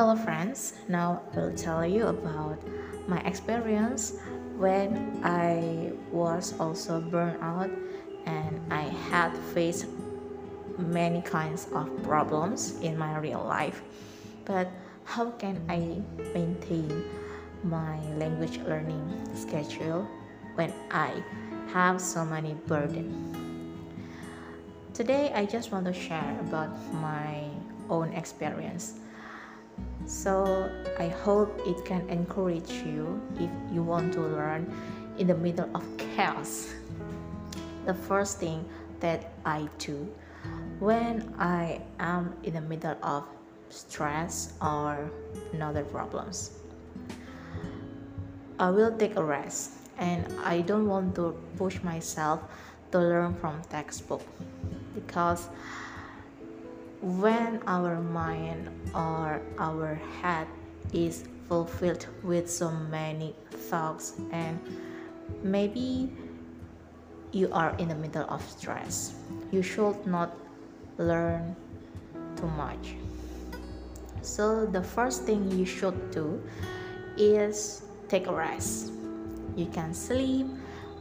Hello, friends. Now I'll tell you about my experience when I was also burned out and I had faced many kinds of problems in my real life. But how can I maintain my language learning schedule when I have so many burdens? Today I just want to share about my own experience. So I hope it can encourage you if you want to learn in the middle of chaos. The first thing that I do when I am in the middle of stress or another problems. I will take a rest and I don't want to push myself to learn from textbook because when our mind or our head is fulfilled with so many thoughts and maybe you are in the middle of stress you should not learn too much. So the first thing you should do is take a rest. You can sleep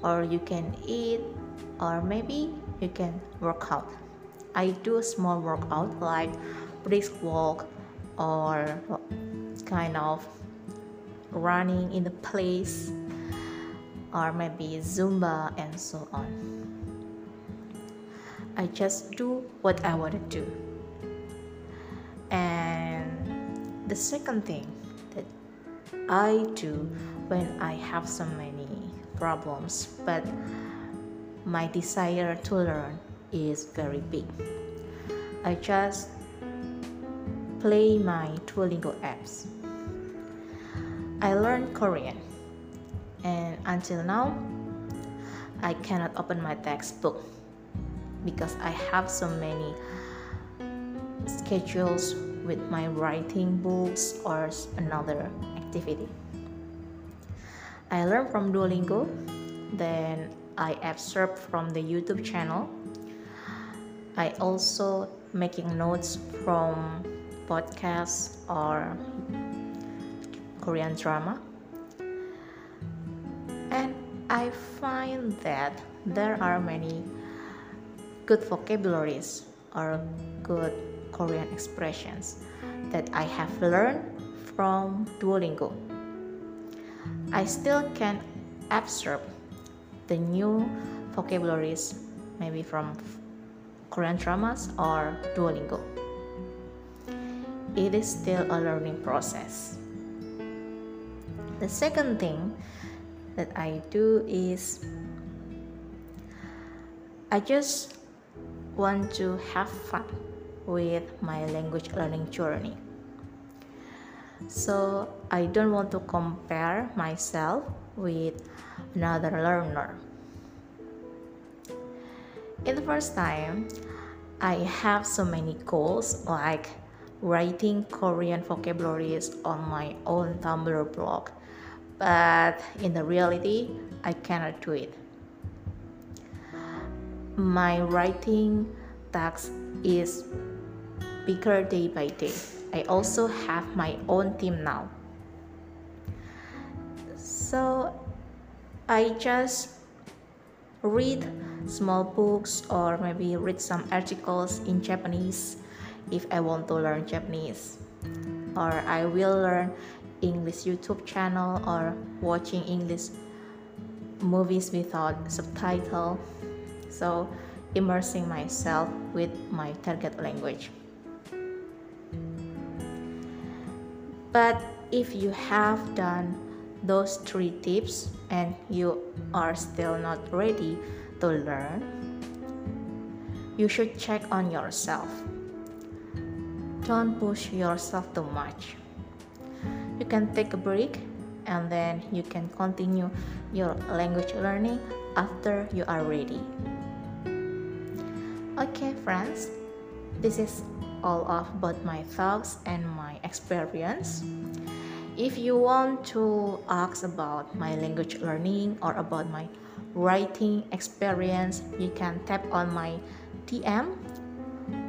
or you can eat or maybe you can work out I do a small workout like brisk walk or kind of running in the place or maybe Zumba and so on. I just do what I want to do. And the second thing that I do when I have so many problems, but my desire to learn is very big. I just play my Duolingo apps. I learned Korean, and until now, I cannot open my textbook because I have so many schedules with my writing books or another activity. I learned from Duolingo, then I absorb from the YouTube channel I also making notes from podcasts or Korean drama. And I find that there are many good vocabularies or good Korean expressions that I have learned from Duolingo. I still can absorb the new vocabularies maybe from Korean dramas, or Duolingo. It is still a learning process. The second thing that I do is I just want to have fun with my language learning journey. So I don't want to compare myself with another learner in the first time, I have so many goals like writing Korean vocabularies on my own Tumblr blog, but in the reality, I cannot do it. My writing task is bigger day by day. I also have my own team now. So I just read small books or maybe read some articles in Japanese if I want to learn Japanese. Or I will learn English YouTube channel or watching English movies without subtitle. So immersing myself with my target language. But if you have done those three tips and you are still not ready to learn, you should check on yourself. Don't push yourself too much. You can take a break and then you can continue your language learning after you are ready. Okay, friends, this is all of about my thoughts and my experience. If you want to ask about my language learning or about my writing experience, you can tap on my DM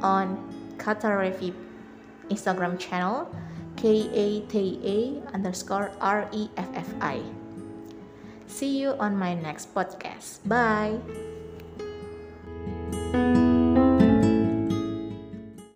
on Kata Reffi Instagram channel K A T A underscore R E F F I. See you on my next podcast. Bye.